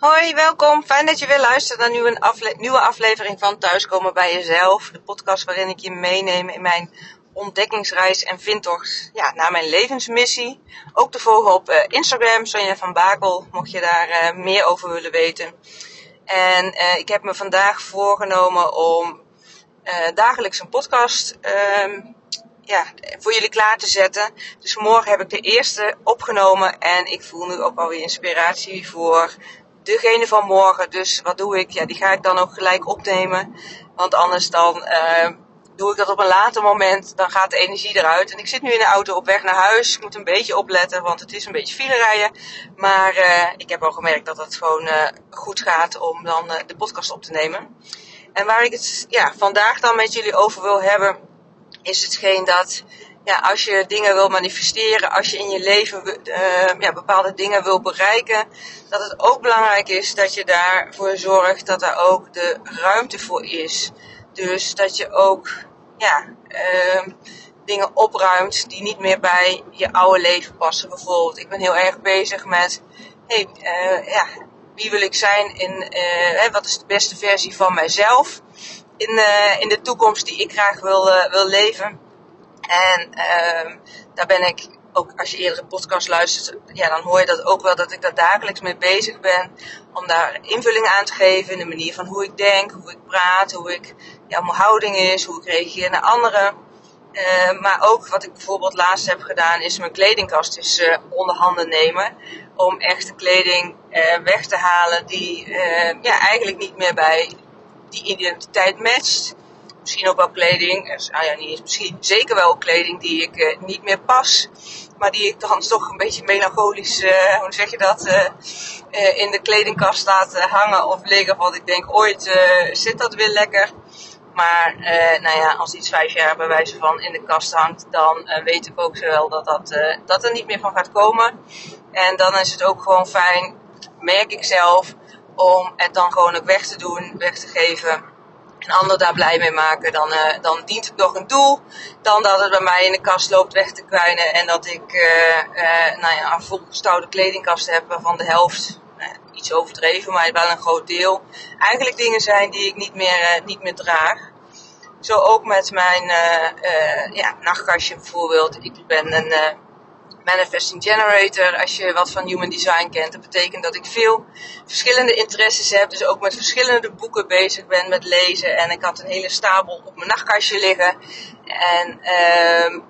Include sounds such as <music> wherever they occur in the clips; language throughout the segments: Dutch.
Hoi, welkom. Fijn dat je weer luistert naar een nieuwe aflevering van Thuiskomen bij Jezelf. De podcast waarin ik je meeneem in mijn ontdekkingsreis en vindtocht ja, naar mijn levensmissie. Ook te volgen op uh, Instagram, Sonja van Bakel, mocht je daar uh, meer over willen weten. En uh, ik heb me vandaag voorgenomen om dagelijks een podcast ehm, ja, voor jullie klaar te zetten. Dus morgen heb ik de eerste opgenomen en ik voel nu ook alweer inspiratie voor degene van morgen. Dus wat doe ik? Ja, die ga ik dan ook gelijk opnemen. Want anders dan uh, doe ik dat op een later moment. Dan gaat de energie eruit. En ik zit nu in de auto op weg naar huis. Ik moet een beetje opletten, want het is een beetje file rijden. Maar uh, ik heb al gemerkt dat het gewoon uh, goed gaat om dan de podcast op te nemen. En waar ik het ja, vandaag dan met jullie over wil hebben, is hetgeen dat als je dingen wil manifesteren, als je in je leven uh, ja, bepaalde dingen wil bereiken, dat het ook belangrijk is dat je daarvoor zorgt dat er ook de ruimte voor is. Dus dat je ook ja, uh, dingen opruimt die niet meer bij je oude leven passen. Bijvoorbeeld, ik ben heel erg bezig met, hey, uh, ja, wie wil ik zijn in, uh, wat is de beste versie van mijzelf in, in de toekomst die ik graag wil, wil leven. En uh, daar ben ik ook als je eerder een podcast luistert, ja, dan hoor je dat ook wel dat ik daar dagelijks mee bezig ben. Om daar invulling aan te geven in de manier van hoe ik denk, hoe ik praat, hoe ik, ja, mijn houding is, hoe ik reageer naar anderen. Uh, maar ook wat ik bijvoorbeeld laatst heb gedaan, is mijn kledingkast uh, onder handen nemen. Om echte kleding uh, weg te halen die ja, eigenlijk niet meer bij die identiteit matcht misschien ook wel kleding, dus, ah ja, misschien, zeker wel kleding die ik uh, niet meer pas. Maar die ik dan toch een beetje melancholisch, uh, hoe zeg je dat, uh, in de kledingkast laat hangen of liggen. Want ik denk, ooit zit dat weer lekker. Maar nou ja, als iets vijf jaar bij wijze van in de kast hangt, dan weet ik ook wel dat, dat, dat er niet meer van gaat komen. En dan is het ook gewoon fijn, merk ik zelf, om het dan gewoon ook weg te doen, weg te geven en ander daar blij mee maken, dan, uh, dan dient het nog een doel. Dan dat het bij mij in de kast loopt weg te kwijnen en dat ik uh, uh, nou ja, een volgestouwde kledingkast heb waarvan de helft, iets overdreven, maar wel een groot deel, eigenlijk dingen zijn die ik niet meer, niet meer draag. Zo ook met mijn ja, nachtkastje bijvoorbeeld. Ik ben een Manifesting Generator. Als je wat van Human Design kent, dat betekent dat ik veel verschillende interesses heb. Dus ook met verschillende boeken bezig ben met lezen. En ik had een hele stapel op mijn nachtkastje liggen. En uh,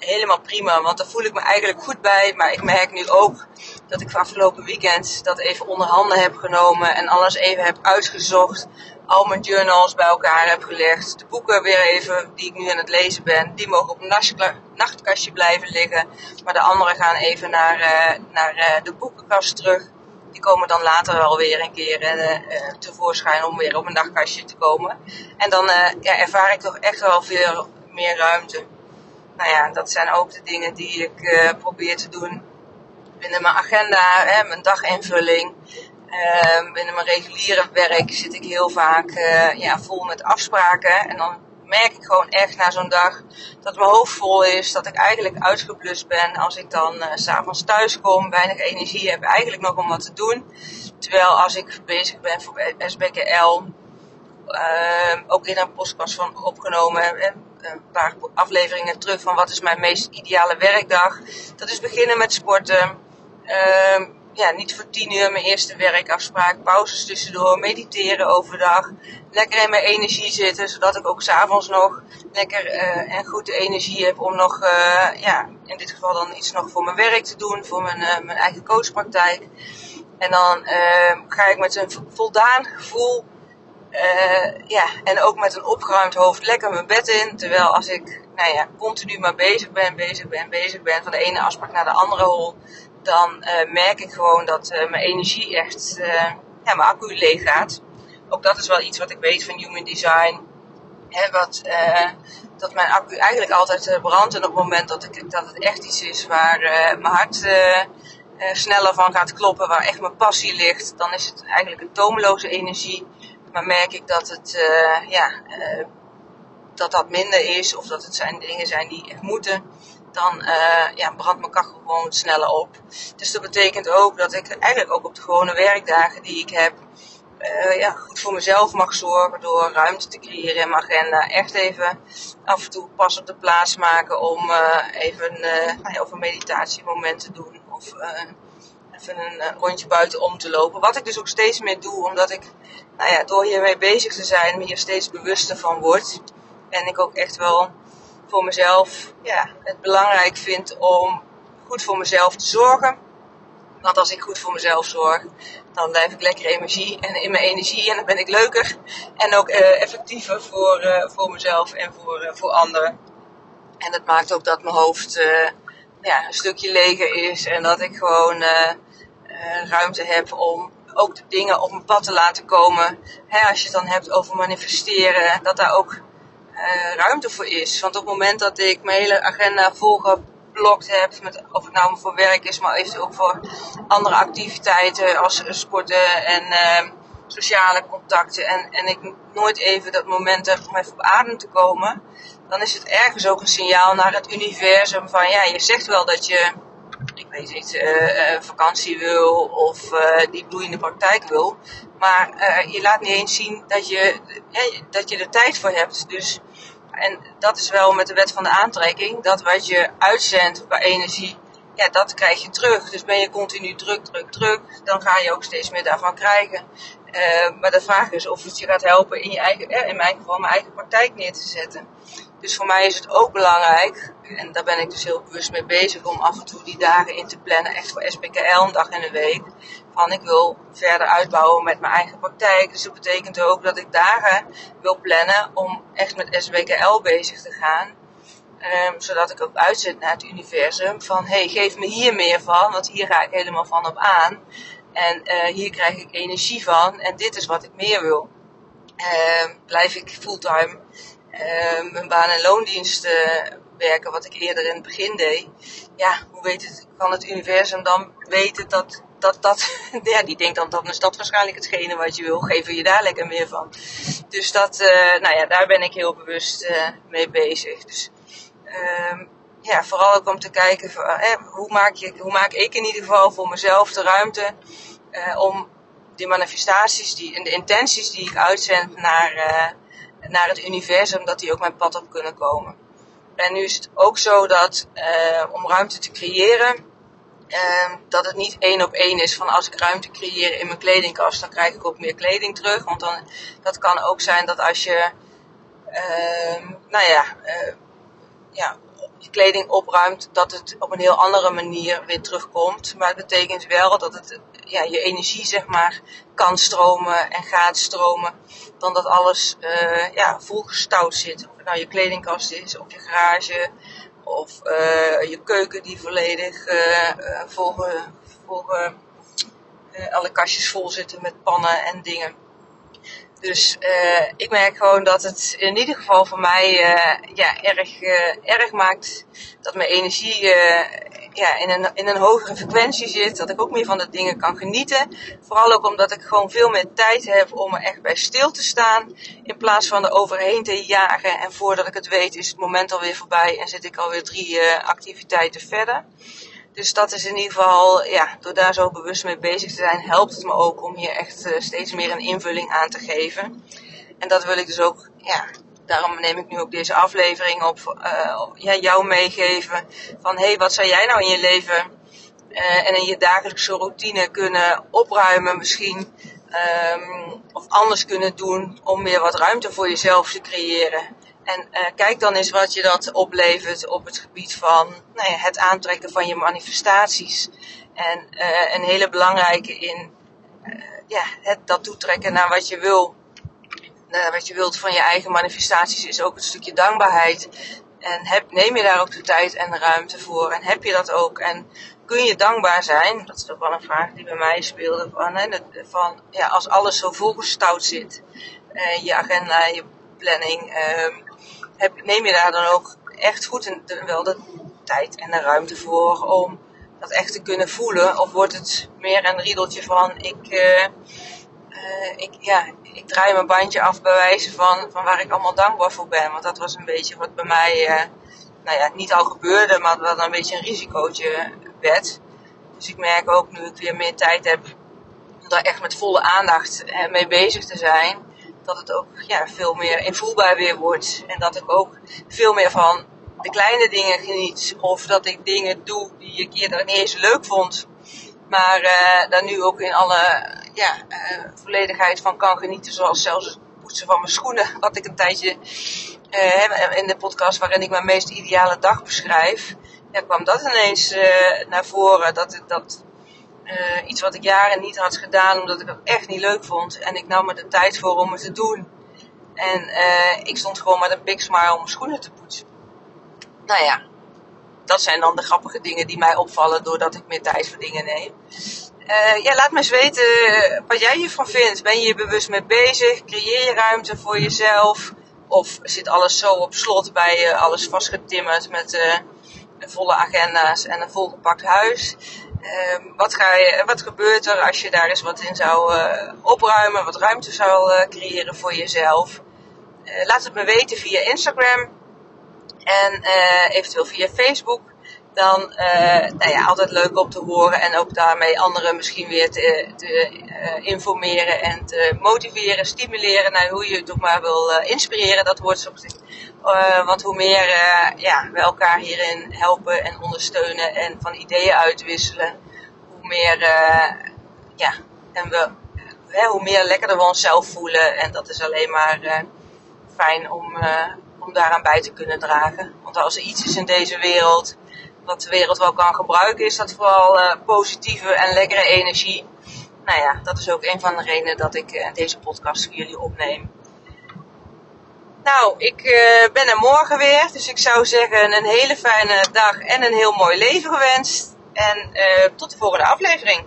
helemaal prima, want daar voel ik me eigenlijk goed bij. Maar ik merk nu ook dat ik van afgelopen weekend dat even onder handen heb genomen. En alles even heb uitgezocht al mijn journals bij elkaar heb gelegd. De boeken weer even, die ik nu aan het lezen ben, die mogen op een nachtkastje blijven liggen. Maar de andere gaan even naar, uh, naar uh, de boekenkast terug. Die komen dan later wel weer een keer uh, tevoorschijn om weer op een nachtkastje te komen. En dan ja, ervaar ik toch echt wel veel meer ruimte. Nou ja, dat zijn ook de dingen die ik probeer te doen binnen mijn agenda, hè, mijn daginvulling. Uh, binnen mijn reguliere werk zit ik heel vaak uh, ja, vol met afspraken. En dan merk ik gewoon echt na zo'n dag dat mijn hoofd vol is. Dat ik eigenlijk uitgeblust ben als ik dan uh, s'avonds thuis kom. Weinig energie heb eigenlijk nog om wat te doen. Terwijl als ik bezig ben voor SBKL, uh, ook in een podcast van opgenomen, een paar afleveringen terug van wat is mijn meest ideale werkdag. Dat is beginnen met sporten. Uh, ja, niet voor tien uur mijn eerste werkafspraak, pauzes tussendoor, mediteren overdag, lekker in mijn energie zitten, zodat ik ook s'avonds nog lekker uh, en goed de energie heb om nog, uh, ja, in dit geval dan iets nog voor mijn werk te doen, voor mijn, uh, mijn eigen coachpraktijk. En dan ga ik met een voldaan gevoel, ja, en ook met een opgeruimd hoofd lekker mijn bed in, terwijl als ik, nou ja, continu maar bezig ben, bezig ben, bezig ben, van de ene afspraak naar de andere hol, dan uh, merk ik gewoon dat uh, mijn energie echt, ja, mijn accu leeg gaat. Ook dat is wel iets wat ik weet van Human Design. Hè, wat, dat mijn accu eigenlijk altijd brandt. En op het moment dat, ik, dat het echt iets is waar mijn hart sneller van gaat kloppen, waar echt mijn passie ligt, dan is het eigenlijk een tomeloze energie. Maar merk ik dat het, ja, dat dat minder is, of dat het zijn dingen zijn die echt moeten, dan uh, ja, brandt mijn kachel gewoon sneller op. Dus dat betekent ook dat ik eigenlijk ook op de gewone werkdagen die ik heb, ja, goed voor mezelf mag zorgen door ruimte te creëren in mijn agenda. Echt even af en toe pas op de plaats maken om even uh, meditatiemoment te doen. Of even een rondje buiten om te lopen. Wat ik dus ook steeds meer doe, omdat ik nou ja, door hiermee bezig te zijn, me hier steeds bewuster van word. En ik ook echt wel voor mezelf ja, het belangrijk vind om goed voor mezelf te zorgen. Want als ik goed voor mezelf zorg, dan blijf ik lekker energie en in mijn energie en dan ben ik leuker en ook uh, effectiever voor, uh, voor mezelf en voor, voor anderen. En dat maakt ook dat mijn hoofd ja, een stukje leger is en dat ik gewoon ruimte heb om ook de dingen op mijn pad te laten komen. Hè, als je het dan hebt over manifesteren, dat daar ook ruimte voor is. Want op het moment dat ik mijn hele agenda volg geblokt heb. Met, of het nou voor werk is, maar eventueel ook voor andere activiteiten als sporten en sociale contacten. En, en ik nooit even dat moment heb om even op adem te komen. Dan is het ergens ook een signaal naar het universum van ja, je zegt wel dat je, ik weet niet, uh, vakantie wil of uh, die bloeiende praktijk wil. Maar je laat niet eens zien dat je, dat je er tijd voor hebt. Dus en dat is wel met de wet van de aantrekking, dat wat je uitzendt qua energie, ja, dat krijg je terug. Dus ben je continu druk, druk, druk, dan ga je ook steeds meer daarvan krijgen. Maar de vraag is of het je gaat helpen in je eigen, eh, in mijn geval, mijn eigen praktijk neer te zetten. Dus voor mij is het ook belangrijk, en daar ben ik dus heel bewust mee bezig, om af en toe die dagen in te plannen, echt voor SBKL, een dag in de week. Van ik wil verder uitbouwen met mijn eigen praktijk. Dus dat betekent ook dat ik dagen wil plannen om echt met SBKL bezig te gaan. Um, zodat ik ook uitzet naar het universum van hey, geef me hier meer van, want hier ga ik helemaal van op aan. En uh, hier krijg ik energie van en dit is wat ik meer wil. Uh, blijf ik fulltime uh, mijn baan- en loondienst werken, wat ik eerder in het begin deed. Ja, hoe weet het, kan het universum dan weten dat dat, dat, <laughs> ja, die denkt dan, dan is dat waarschijnlijk hetgene wat je wil. Geven je daar lekker meer van. Dus dat, uh, nou ja, daar ben ik heel bewust uh, mee bezig. Dus, uh, ja, vooral ook om te kijken, van, eh, hoe, maak je, hoe maak ik in ieder geval voor mezelf de ruimte om die manifestaties die, en de intenties die ik uitzend naar, naar het universum, dat die ook mijn pad op kunnen komen. En nu is het ook zo dat om ruimte te creëren, uh, dat het niet één op één is van als ik ruimte creëer in mijn kledingkast, dan krijg ik ook meer kleding terug. Want dan, dat kan ook zijn dat als je, uh, nou ja, uh, ja, je kleding opruimt, dat het op een heel andere manier weer terugkomt. Maar het betekent wel dat het, ja, je energie zeg maar kan stromen en gaat stromen. Dan dat alles uh, ja, volgestouwd zit. Of het nou je kledingkast is, of je garage, of uh, je keuken die volledig uh, vol, vol alle kastjes vol zitten met pannen en dingen. Dus uh, ik merk gewoon dat het in ieder geval voor mij uh, ja, erg, uh, erg maakt dat mijn energie ja, in, een, in een hogere frequentie zit. Dat ik ook meer van de dingen kan genieten. Vooral ook omdat ik gewoon veel meer tijd heb om er echt bij stil te staan. In plaats van er overheen te jagen. En voordat ik het weet is het moment alweer voorbij en zit ik alweer drie activiteiten verder. Dus dat is in ieder geval, ja, door daar zo bewust mee bezig te zijn, helpt het me ook om hier echt uh, steeds meer een invulling aan te geven. En dat wil ik dus ook, ja, daarom neem ik nu ook deze aflevering op, uh, ja, jou meegeven. Van, hé, hey, wat zou jij nou in je leven uh, en in je dagelijkse routine kunnen opruimen misschien? Um, of anders kunnen doen om weer wat ruimte voor jezelf te creëren. En uh, kijk dan eens wat je dat oplevert op het gebied van nou ja, het aantrekken van je manifestaties. En uh, een hele belangrijke in uh, ja, het, dat toetrekken naar wat je wil. wat je wilt van je eigen manifestaties is ook een stukje dankbaarheid. En heb, neem je daar ook de tijd en de ruimte voor? En heb je dat ook? En kun je dankbaar zijn? Dat is ook wel een vraag die bij mij speelde. Van, hè, van ja, als alles zo volgestouwd zit, je agenda, je planning, ehm, heb, neem je daar dan ook echt goed en wel de tijd en de ruimte voor om dat echt te kunnen voelen? Of wordt het meer een riedeltje van ik, uh, uh, ik, ja, ik draai mijn bandje af bij wijze van, van waar ik allemaal dankbaar voor ben? Want dat was een beetje wat bij mij uh, nou ja, niet al gebeurde, maar wat een beetje een risicootje werd. Dus ik merk ook nu ik weer meer tijd heb om daar echt met volle aandacht mee bezig te zijn, dat het ook ja, veel meer invoelbaar weer wordt. En dat ik ook veel meer van de kleine dingen geniet. Of dat ik dingen doe die ik eerder niet eens leuk vond. Maar uh, daar nu ook in alle ja, uh, volledigheid van kan genieten. Zoals zelfs het poetsen van mijn schoenen. <laughs> Wat ik een tijdje uh, in de podcast waarin ik mijn meest ideale dag beschrijf. Ja, kwam dat ineens naar voren. Dat, dat iets wat ik jaren niet had gedaan. Omdat ik het echt niet leuk vond. En ik nam me de tijd voor om het te doen. En ik stond gewoon met een big smile om mijn schoenen te poetsen. Nou ja, dat zijn dan de grappige dingen die mij opvallen doordat ik meer tijd voor dingen neem. Uh, ja, laat me eens weten wat jij hiervan vindt. Ben je hier bewust mee bezig? Creëer je ruimte voor jezelf? Of zit alles zo op slot bij je, alles vastgetimmerd met volle agenda's en een volgepakt huis? Uh, wat, ga je, wat gebeurt er als je daar eens wat in zou uh, opruimen, wat ruimte zou creëren voor jezelf? laat het me weten via Instagram en uh, eventueel via Facebook. Dan uh, nou ja, altijd leuk om te horen en ook daarmee anderen misschien weer te, te uh, informeren en te motiveren, stimuleren naar hoe je het ook maar wil inspireren. Dat wordt zo want hoe meer ja, we elkaar hierin helpen en ondersteunen en van ideeën uitwisselen, hoe meer, ja, en we, hoe meer lekkerder we onszelf voelen. En dat is alleen maar fijn om, om daaraan bij te kunnen dragen. Want als er iets is in deze wereld wat de wereld wel kan gebruiken, is dat vooral uh, positieve en lekkere energie. Nou ja, dat is ook een van de redenen dat ik uh, deze podcast voor jullie opneem. Nou, ik uh, ben er morgen weer, dus ik zou zeggen een hele fijne dag en een heel mooi leven gewenst. En tot de volgende aflevering.